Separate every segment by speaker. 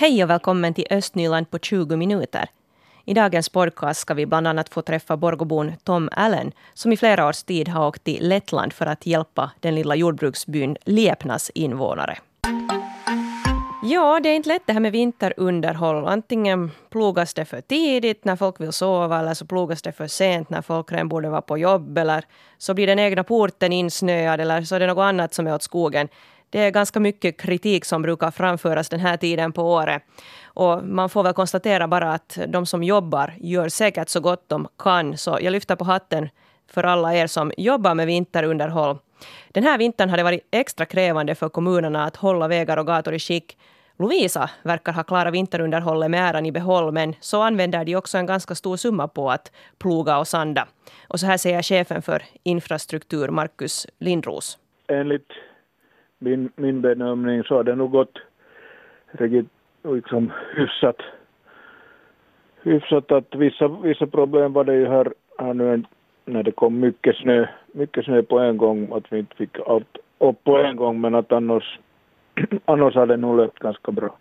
Speaker 1: Hej och välkommen till Östnyland på 20 minuter. I dagens podcast ska vi bland annat få träffa Borgobon Tom Allen som i flera års tid har åkt till Lettland för att hjälpa den lilla jordbruksbyn Liepnas invånare. Ja, det är inte lätt det här med vinterunderhåll. Antingen plogas det för tidigt när folk vill sova eller så plogas det för sent när folk redan borde vara på jobb eller så blir den egna porten insnöad eller så är det något annat som är åt skogen. Det är ganska mycket kritik som brukar framföras den här tiden på året. Och man får väl konstatera bara att de som jobbar gör säkert så gott de kan. Så jag lyfter på hatten för alla er som jobbar med vinterunderhåll. Den här vintern har det varit extra krävande för kommunerna att hålla vägar och gator i skick. Lovisa verkar ha klarat vinterunderhållet med äran i behåll men så använder de också en ganska stor summa på att ploga och sanda. Och så här säger chefen för infrastruktur, Markus Lindros.
Speaker 2: Enligt min, min bedömning så har det nog gått riktigt liksom hyfsat, hyfsat att vissa, vissa problem var det ju här, här nu när det kom mycket snö, mycket snö på en gång, att vi inte fick allt upp på en gång, men att annars, annars hade det nog löpt ganska bra.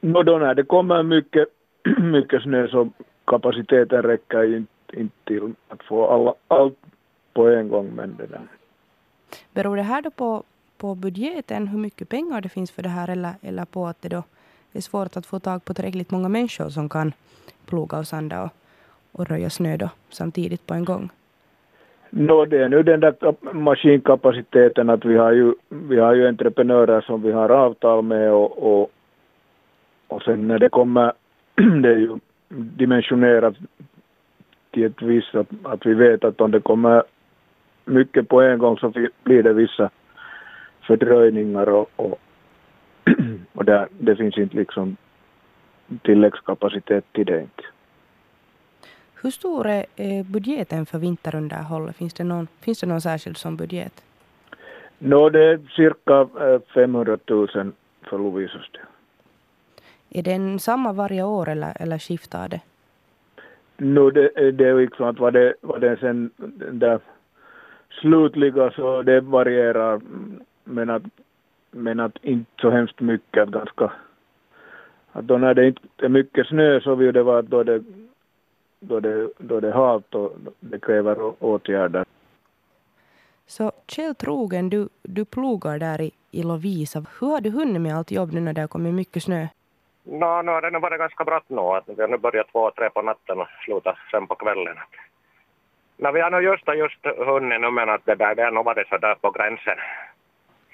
Speaker 2: No då när det kommer mycket, mycket snö så kapaciteten räcker inte, inte till att få alla, allt på en gång. Men det där.
Speaker 3: Beror det här då på, på budgeten, hur mycket pengar det finns för det här eller, eller på att det då är svårt att få tag på tillräckligt många människor som kan ploga och sanda och, och röja snö då, samtidigt på en gång?
Speaker 2: No, det är nu den där maskinkapaciteten att vi har ju, vi har ju entreprenörer som vi har avtal med och, och, och sen när det kommer, det är ju dimensionerat till ett visst att, att vi vet att om det kommer mycket på en gång så blir det vissa fördröjningar och, och, och där, det finns inte liksom tilläggskapacitet till det inte.
Speaker 3: Hur stor är budgeten för vinterunderhåll? Finns det någon, finns det någon särskild som budget?
Speaker 2: No, det är cirka 500 000 för Lovisas del.
Speaker 3: Är den samma varje år eller, eller skiftar det?
Speaker 2: No, det, det är liksom att vad det, vad det sen där slutliga så det varierar men att, men att inte så hemskt mycket, att ganska att då när det inte är mycket snö så vill det vara att då det då det, då det är halt och det kräver åtgärder.
Speaker 3: Så Kjell Trogen, du, du plogar där i, i Lovisa. Hur har du hunnit med allt jobb nu när det har kommit mycket snö?
Speaker 4: No, no, det har varit ganska bra nu. Att vi har nu börjat två, tre på natten och slutat sen på kvällen. No, vi har nog just, just hunnit nu men att det, där, det har nog varit så där på gränsen.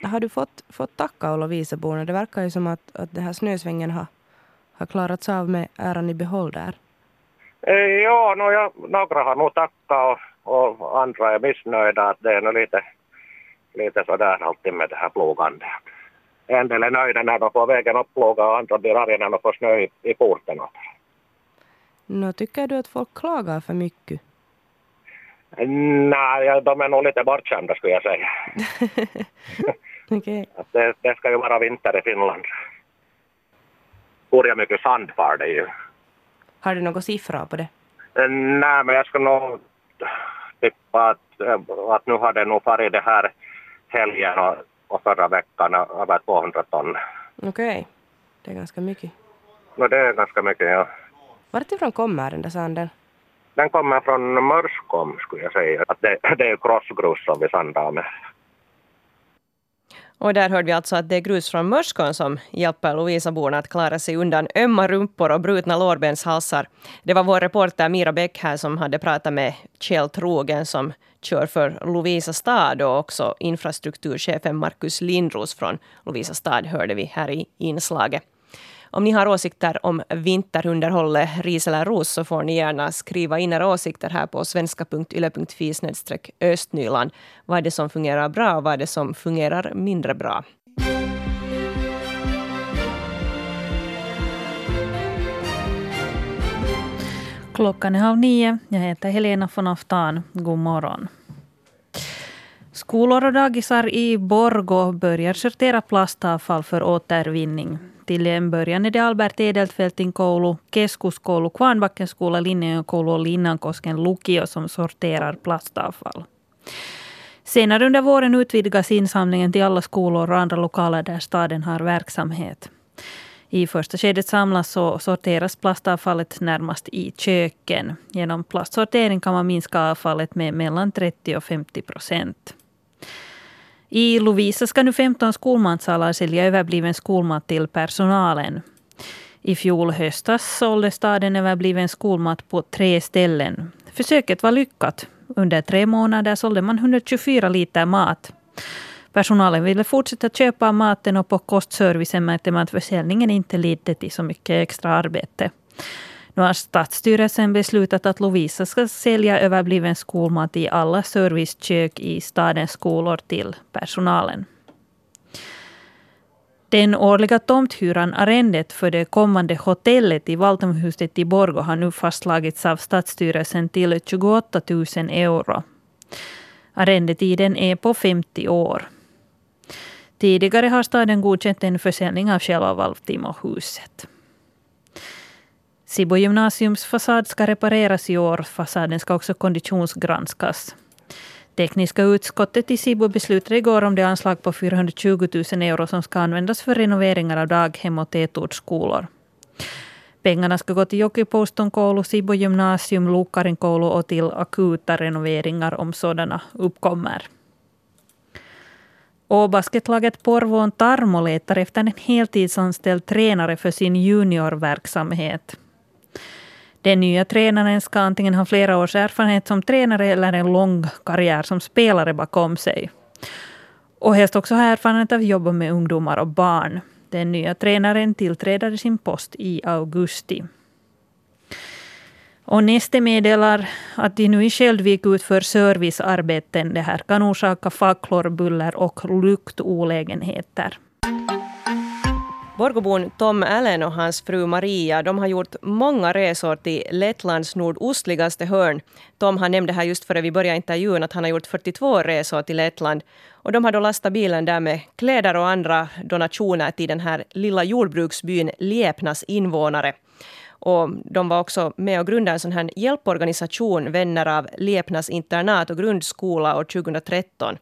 Speaker 3: Har du fått, fått tacka Lovisaborna? Det verkar ju som att, att den här snösvängen har, har klarats av med äran i behåll där.
Speaker 4: Eh, ja, no, ja, några har nog tackat och, och andra är missnöjda att det är nog lite, lite sådär alltid med det här plogandet. En del är nöjda när de får vägen uppplogad och andra blir arga när de får snö i, i porten.
Speaker 3: Nå, tycker du att folk klagar för mycket?
Speaker 4: Nej, de är nog lite bortskämda skulle jag säga.
Speaker 3: okay.
Speaker 4: det, det ska ju vara vinter i Finland. Hur mycket sand var det ju.
Speaker 3: Har du några siffror på det?
Speaker 4: Eh, nej, men jag skulle nog tippa att, eh, att nu har det nog farit det här helgen och, och förra veckan över 200 ton.
Speaker 3: Okej, okay. det är ganska mycket.
Speaker 4: No, det är ganska mycket, ja.
Speaker 3: Vartifrån kommer den där sanden?
Speaker 4: Den kommer från Mörskom skulle jag säga. Att det, det är krossgrus som vi sandar med.
Speaker 1: Och där hörde vi alltså att det är grus från Mörskon som hjälper Lovisaborna att klara sig undan ömma rumpor och brutna lårbenshalsar. Det var vår reporter Mira Bäck här som hade pratat med Kjell Trogen som kör för Lovisa stad och också infrastrukturchefen Markus Lindros från Lovisa stad hörde vi här i inslaget. Om ni har åsikter om vinterunderhållet, ris eller ros, så får ni gärna skriva in era åsikter här på svenska.yle.fi östnyland. Vad är det som fungerar bra och vad är det som fungerar mindre bra?
Speaker 5: Klockan är halv nio. Jag heter Helena von Aftan. God morgon. Skolor och dagisar i Borgå börjar sortera plastavfall för återvinning. Till en början är det Albert Edelfeltin koulu, Keskuskoulu, Kvarnbackens skola, Linnéön och Linnankosken lukio som sorterar plastavfall. Senare under våren utvidgas insamlingen till alla skolor och andra lokaler där staden har verksamhet. I första skedet samlas och sorteras plastavfallet närmast i köken. Genom plastsortering kan man minska avfallet med mellan 30 och 50 procent. I Lovisa ska nu 15 skolmatsalar sälja överbliven skolmat till personalen. I fjol höstas sålde staden överbliven skolmat på tre ställen. Försöket var lyckat. Under tre månader sålde man 124 liter mat. Personalen ville fortsätta köpa maten och på kostservicen märkte man att försäljningen inte ledde till så mycket extra arbete. Nu har Stadsstyrelsen beslutat att Lovisa ska sälja överbliven skolmat i alla servicekök i stadens skolor till personalen. Den årliga tomthyran, arrendet för det kommande hotellet i Valtamhuset i Borgå har nu fastslagits av Stadsstyrelsen till 28 000 euro. Arrendetiden är på 50 år. Tidigare har staden godkänt en försäljning av själva Valtimohuset. Sibo gymnasiums fasad ska repareras i år. Fasaden ska också konditionsgranskas. Tekniska utskottet i Sibo beslutade igår om det anslag på 420 000 euro som ska användas för renoveringar av daghem och tätortsskolor. Pengarna ska gå till Jokipouston koulu, Sibo gymnasium, Lukarin koulu och till akuta renoveringar om sådana uppkommer. Och basketlaget Porvoon Tarmo letar efter en heltidsanställd tränare för sin juniorverksamhet. Den nya tränaren ska antingen ha flera års erfarenhet som tränare eller en lång karriär som spelare bakom sig. Och helst också ha erfarenhet av att jobba med ungdomar och barn. Den nya tränaren tillträder sin post i augusti. Och Neste meddelar att de nu i Skäldvik utför servicearbeten. Det här kan orsaka facklor, buller och luktolägenheter.
Speaker 1: Borgobon Tom Allen och hans fru Maria de har gjort många resor till Lettlands nordostligaste hörn. Tom han nämnde här just före vi började intervjun att han har gjort 42 resor till Lettland. Och de har då lastat bilen där med kläder och andra donationer till den här lilla jordbruksbyn Liepnas invånare. Och de var också med och grundade en sån här hjälporganisation, Vänner av Liepnas internat och grundskola år 2013.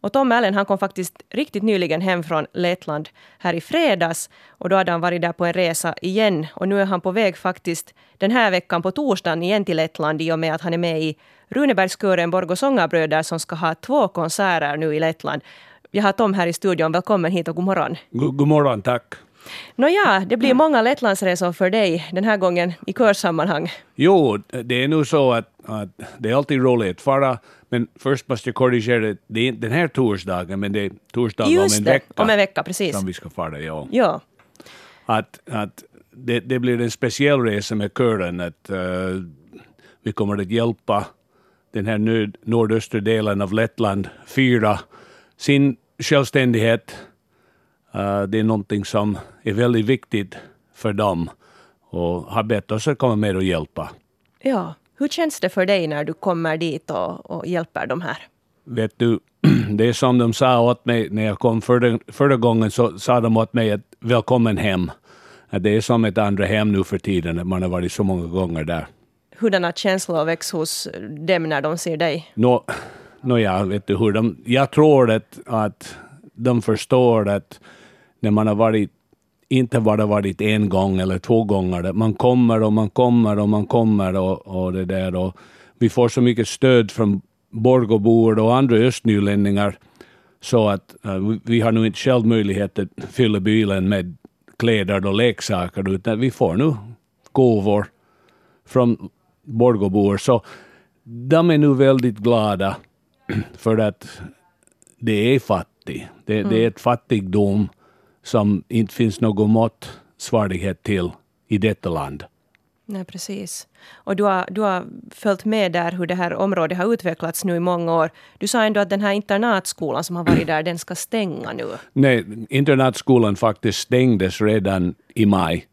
Speaker 1: Och Tom Allen han kom faktiskt riktigt nyligen hem från Lettland här i fredags. Och då hade han varit där på en resa igen. Och nu är han på väg faktiskt den här veckan på torsdagen igen till Lettland i och med att han är med i Runebergskören Borgå Sångarbröder som ska ha två konserter nu i Lettland. Jag har Tom här i studion. Välkommen hit och god morgon.
Speaker 6: God, god morgon, tack.
Speaker 1: Nåja, det blir många Lettlandsresor för dig den här gången i körsammanhang.
Speaker 6: Jo, det är nog så att, att det är alltid roligt. Fara, men först måste jag korrigera, det är inte den här torsdagen, men det är torsdagen
Speaker 1: Just
Speaker 6: om en
Speaker 1: det,
Speaker 6: vecka.
Speaker 1: om en vecka, precis.
Speaker 6: Som vi ska fara, ja.
Speaker 1: Ja,
Speaker 6: Att, att det, det blir en speciell resa med kören, att eh, vi kommer att hjälpa den här nord, nordöstra delen av Lettland fira sin självständighet. Eh, det är någonting som är väldigt viktigt för dem och har bett oss att komma med och hjälpa.
Speaker 1: ja. Hur känns det för dig när du kommer dit och, och hjälper de här?
Speaker 6: Vet du, det är som de sa åt mig när jag kom förra, förra gången, så sa de åt mig att välkommen hem. Det är som ett andra hem nu för tiden, att man har varit så många gånger där.
Speaker 1: Hurdana känslor väcks hos dem när de ser dig?
Speaker 6: Nå, nå ja, vet du hur de, jag tror att, att de förstår att när man har varit, inte bara varit en gång eller två gånger, att man kommer och man kommer och man kommer och, och det där och vi får så mycket stöd från Borgåbor och andra östnylänningar så att uh, vi- vi har nu inte själv möjlighet att fylla bilen med kläder och leksaker utan vi får nu gåvor från Borgåbor. Så de är nu väldigt glada för att det är fattigt. Det, det är ett fattigdom som inte finns någon måttsvarighet till i detta land.
Speaker 1: Nej, precis. Och du har, du har följt med där hur det här området har utvecklats nu i många år. Du sa ändå att den här internatskolan som har varit där, den ska stänga nu.
Speaker 6: Nej, internatskolan faktiskt stängdes redan i maj.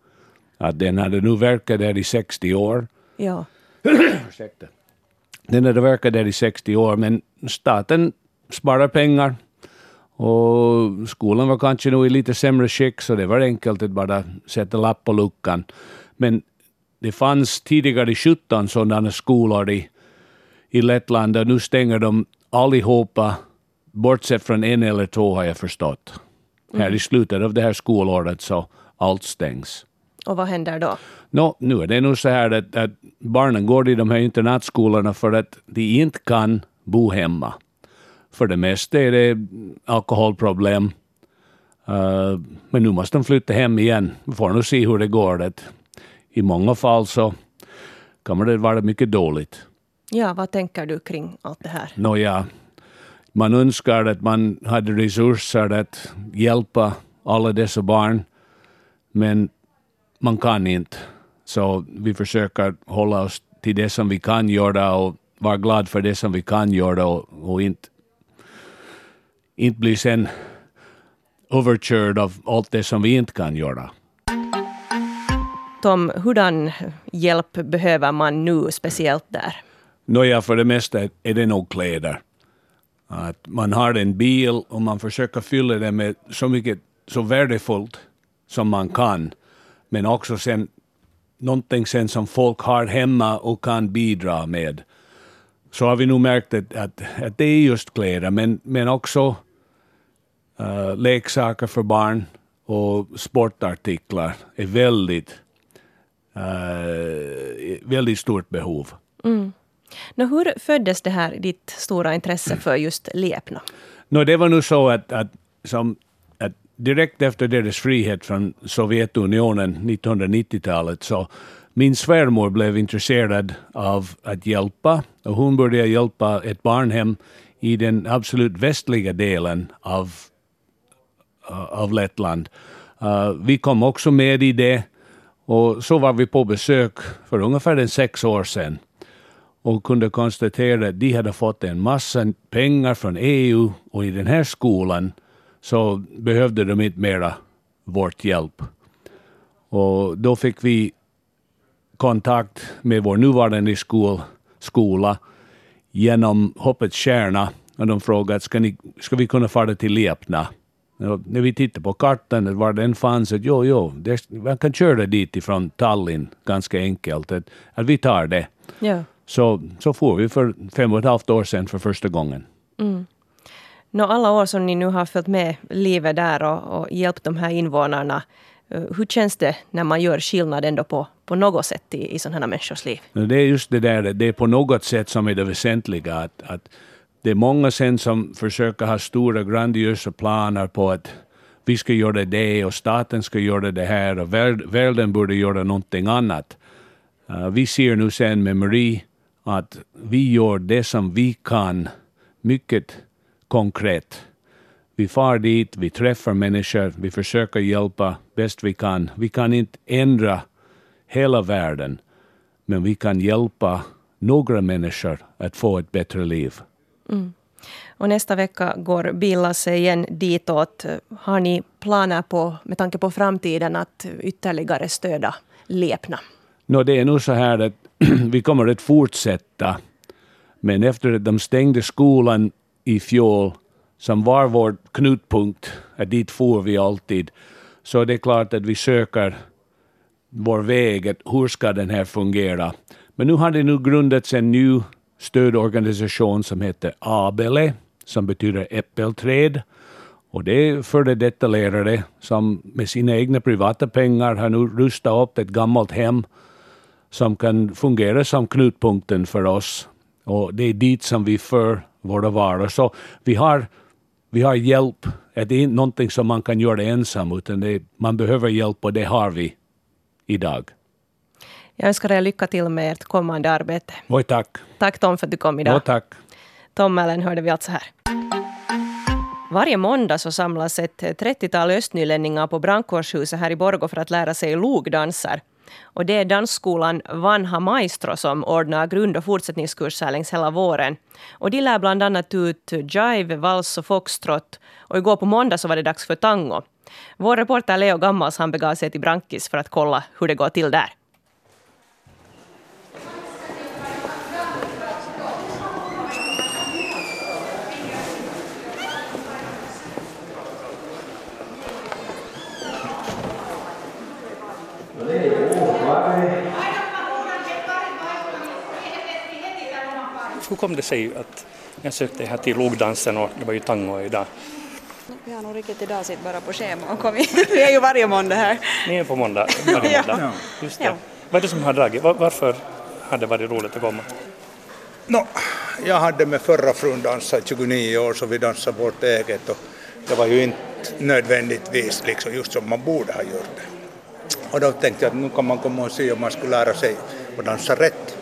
Speaker 6: Att den hade nu verkat där i 60 år.
Speaker 1: Ja.
Speaker 6: Ursäkta. Den hade verkat där i 60 år, men staten sparar pengar. Och skolan var kanske nog i lite sämre skick, så det var enkelt att bara sätta lapp på luckan. Men det fanns tidigare 17 sådana skolor i, i Lettland och nu stänger de allihopa, bortsett från en eller två har jag förstått. Här i slutet av det här skolåret så allt stängs.
Speaker 1: Och vad händer då?
Speaker 6: Nå, nu är det nog så här att, att barnen går i de här internatskolorna för att de inte kan bo hemma. För det mesta är det alkoholproblem. Uh, men nu måste de flytta hem igen. Vi får nog se hur det går. Att I många fall så kommer det vara mycket dåligt.
Speaker 1: Ja, vad tänker du kring allt det här?
Speaker 6: Nåja, man önskar att man hade resurser att hjälpa alla dessa barn, men man kan inte. Så vi försöker hålla oss till det som vi kan göra och vara glad för det som vi kan göra och, och inte, inte bli sen överkörd av allt det som vi inte kan göra.
Speaker 1: Tom, hurdan hjälp behöver man nu speciellt där?
Speaker 6: Nåja, för det mesta är det nog kläder. Att man har en bil och man försöker fylla den med så mycket så värdefullt som man kan. Men också sen någonting sen som folk har hemma och kan bidra med. Så har vi nog märkt att, att, att det är just kläder, men, men också uh, leksaker för barn och sportartiklar är väldigt, uh, väldigt stort behov.
Speaker 1: Mm. Nå, hur föddes det här, ditt stora intresse för just Lepna?
Speaker 6: No, det var nog så att, att, som, att direkt efter deras frihet från Sovjetunionen 1990-talet så min svärmor blev intresserad av att hjälpa och hon började hjälpa ett barnhem i den absolut västliga delen av, Eh, av Lettland. Uh, vi kom också med i det och så var vi på besök för ungefär en sex år sedan och kunde konstatera att de hade fått en massa pengar från EU och i den här skolan så behövde de inte mera vårt hjälp. Och då fick vi kontakt med vår nuvarande skol, skola genom Hoppets Stjärna och de frågade ska, ni, ska vi kunna fara till Liepna? När vi tittade på kartan var den fanns, att jo, jo, det, man kan köra dit ifrån Tallinn ganska enkelt, att, att vi tar det.
Speaker 1: Ja.
Speaker 6: Så, så får vi för fem och ett halvt år sedan för första gången.
Speaker 1: Mm. Nå, alla år som ni nu har följt med livet där och, och hjälpt de här invånarna, eh, hur känns det när man gör skillnad ändå på, på något sätt i, i sådana här människors liv?
Speaker 6: Det är just det där, det är på något sätt som är det väsentliga. Att, att det är många sen som försöker ha stora grandiösa planer på att vi ska göra det och staten ska göra det här och världen borde göra någonting annat. Eh, vi ser nu sen med Marie att vi gör det som vi kan mycket konkret. Vi far dit, vi träffar människor, vi försöker hjälpa bäst vi kan. Vi kan inte ändra hela världen, men vi kan hjälpa några människor att få ett bättre liv.
Speaker 1: Mm. Och nästa vecka går Billas igen ditåt. Har ni planer på, med tanke på framtiden, att ytterligare stödja Lepna?
Speaker 6: No, det är nog så här att vi kommer att fortsätta. Men efter att de stängde skolan i fjol, som var vår knutpunkt, att dit for vi alltid, så det är klart att vi söker vår väg, att hur ska den här fungera? Men nu har det nu grundats en ny stödorganisation som heter Abele, som betyder äppelträd. Och det är före detta lärare som med sina egna privata pengar har nu rustat upp ett gammalt hem som kan fungera som knutpunkten för oss. Och det är dit som vi för våra varor. Så vi har, vi har hjälp. Det är inte någonting som man kan göra ensam, utan det, man behöver hjälp och det har vi idag.
Speaker 1: Jag önskar er lycka till med ert kommande arbete.
Speaker 6: Oj, tack.
Speaker 1: Tack Tom för att du kom idag.
Speaker 6: Ja, tack.
Speaker 1: Tom Allen hörde vi alltså här. Varje måndag så samlas ett 30-tal östnylänningar på brandkårshuset här i Borgå för att lära sig logdanser. Och det är dansskolan Vanha Maestro som ordnar grund och fortsättningskurser längs hela våren. Och de lär bland annat ut jive, vals och foxtrot. Och igår på måndag så var det dags för tango. Vår reporter Leo Gammals han begav sig till Brankis för att kolla hur det går till där.
Speaker 7: Hur kom det sig att jag sökte här till logdansen och det var ju tango idag? Vi har nog riktigt idag sitt bara på schema och kommit. Vi är ju varje måndag här.
Speaker 8: Ni är på måndag varje måndag? Ja. Just det. Ja. Vad är det som har dragit? Varför har det varit roligt att komma?
Speaker 9: No, jag hade med förra frun dansat 29 år så vi dansade vårt eget och det var ju inte nödvändigtvis liksom just som man borde ha gjort det. Och då tänkte jag att nu kan man komma och se om man skulle lära sig att dansa rätt.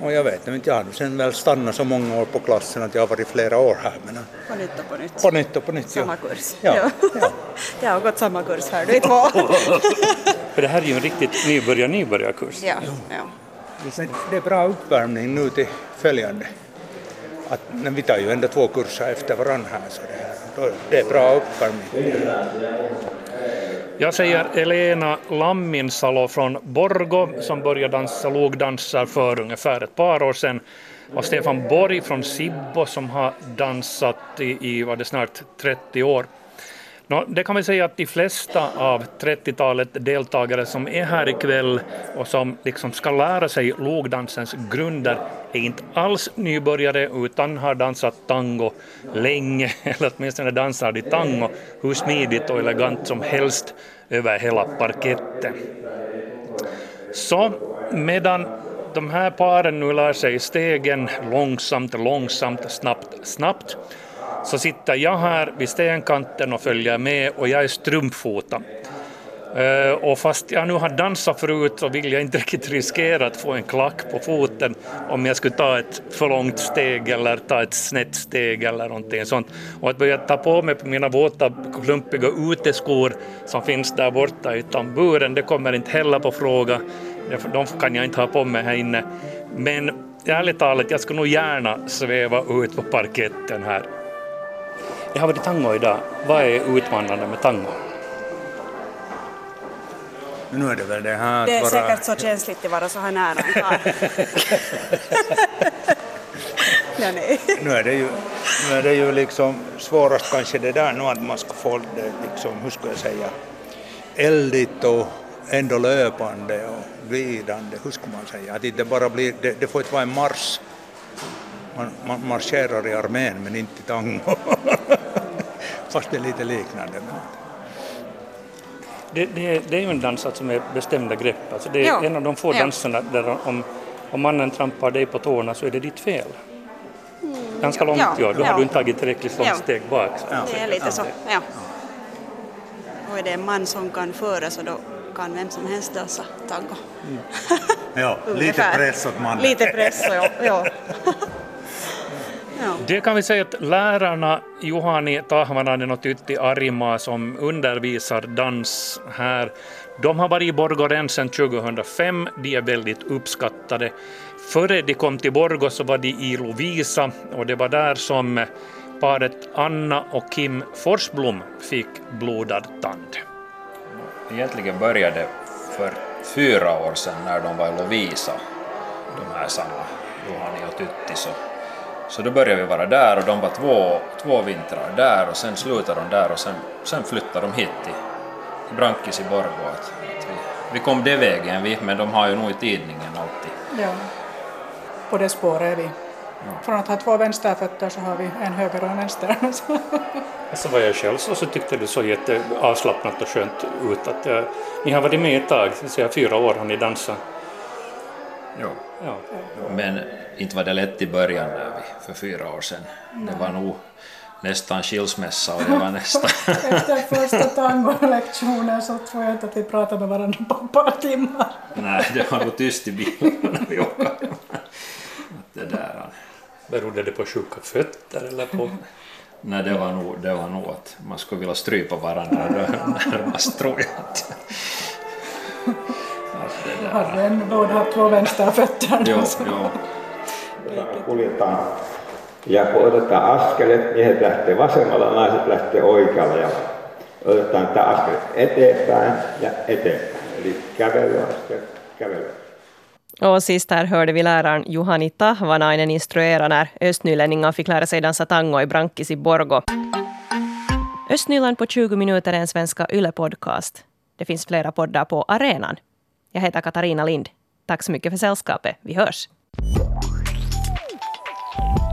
Speaker 9: Och jag vet inte, jag har sen väl stannat så många år på klassen att jag har varit flera år här. Men
Speaker 7: på nytt och på nytt?
Speaker 9: På nytt och på nytt,
Speaker 7: Samma ja. kurs? Ja. ja. jag har gått samma kurs här, du är två.
Speaker 8: För det här är ju en riktigt nybörjar-nybörjarkurs.
Speaker 7: Ja. ja.
Speaker 9: Det är bra uppvärmning nu till följande. Att, vi tar ju ändå två kurser efter varandra här så det, här, det är bra uppvärmning.
Speaker 8: Jag säger Elena Lamminsalo från Borgo som började dansa logdansar för ungefär ett par år sedan och Stefan Borg från Sibbo som har dansat i, i var det snart 30 år. Nå, det kan vi säga att de flesta av 30-talet deltagare som är här ikväll och som liksom ska lära sig logdansens grunder är inte alls nybörjare utan har dansat tango länge, eller åtminstone dansar de tango hur smidigt och elegant som helst över hela parketten. Så medan de här paren nu lär sig stegen långsamt, långsamt, snabbt, snabbt så sitter jag här vid stenkanten och följer med och jag är strumpfota. Eh, och fast jag nu har dansat förut så vill jag inte riktigt riskera att få en klack på foten om jag skulle ta ett för långt steg eller ta ett snett steg eller någonting sånt. Och att börja ta på mig mina våta klumpiga uteskor som finns där borta i tamburen, det kommer inte heller på fråga. De kan jag inte ha på mig här inne. Men ärligt talat, jag skulle nog gärna sväva ut på parketten här. Jag har varit tango idag. Vad är utmanande med tango?
Speaker 9: Nu är det väl det här
Speaker 7: Det är vara... säkert så känsligt att vara så här nära
Speaker 9: ja, nej. Nu är det ju, nu är det ju liksom svårast kanske det där nu att man ska få det liksom, hur ska jag säga, eldigt och ändå löpande och glidande, hur ska man säga, att det bara blir, det, det får inte vara en marsch. Man, man marscherar i armén men inte i tango. Fast det är lite liknande.
Speaker 8: Det, det, det, är ju en dans alltså med bestämda grepp. Alltså det är ja. en av de få ja. danserna där om, om mannen trampar dig på tårna så är det ditt fel. Mm. Ganska långt, ja. ja. Då har du inte tagit tillräckligt långt steg bak.
Speaker 7: Så. Det är lite så, ja. Och är det en man som kan föra så då kan vem som helst dansa tango. Mm.
Speaker 9: ja, lite press åt mannen.
Speaker 7: Lite press, ja. ja.
Speaker 8: Det kan vi säga att lärarna Juhani Tahvanainen och Tytti Arima som undervisar dans här, de har varit i Borgå sedan 2005. De är väldigt uppskattade. Före de kom till Borgå så var de i Lovisa och det var där som paret Anna och Kim Forsblom fick blodad tand.
Speaker 10: Egentligen började för fyra år sedan när de var i Lovisa, de här samma Juhani och Tytti, så så då började vi vara där och de var två, två vintrar där och sen slutade de där och sen, sen flyttade de hit till, Brankis i Borgå. Att, att vi, vi kom det vägen vi, men de har ju nog i tidningen alltid.
Speaker 11: Ja, på det spåret är vi. Ja. Från att ha två vänsterfötter så har vi en höger och en vänster.
Speaker 8: alltså vad jag själv så, så tyckte det så jätteavslappnat och skönt ut att uh, ni har varit med ett tag, säga fyra år har ni dansat.
Speaker 10: Ja. ja. Men inte var det lätt i början där vi, för fyra år sedan. Nej. Det var nog nästan skilsmässa och det var nästan...
Speaker 11: Efter första tangolektionen så tror jag inte att vi pratade med varandra på ett par timmar.
Speaker 10: Nej, det var nog tyst i bilen när vi åkte. Det där...
Speaker 8: Berodde det på sjuka fötter eller på...
Speaker 10: Nej, det var nog, det var nog att man skulle vilja strypa varandra närmast tror jag. Att,
Speaker 11: att det Hade en båda två vänsterfötter.
Speaker 10: Jo, jo
Speaker 12: kuljetaan ja kun otetaan askelet, miehet lähtee vasemmalla, naiset lähtee oikealla ja otetaan tämä askel eteenpäin ja eteenpäin. Eli kävelyaskel, kävely.
Speaker 1: Och sist här hörde vi läraren Juhani Tahvanainen instruera när östnylänningar fick lära sig dansa tango i Brankis i Borgo. Östnyland på 20 minuter är en svenska YLE-podcast. Det finns flera poddar på arenan. Jag heter Katarina Lind. Tack så mycket för sällskapet. Vi hörs. you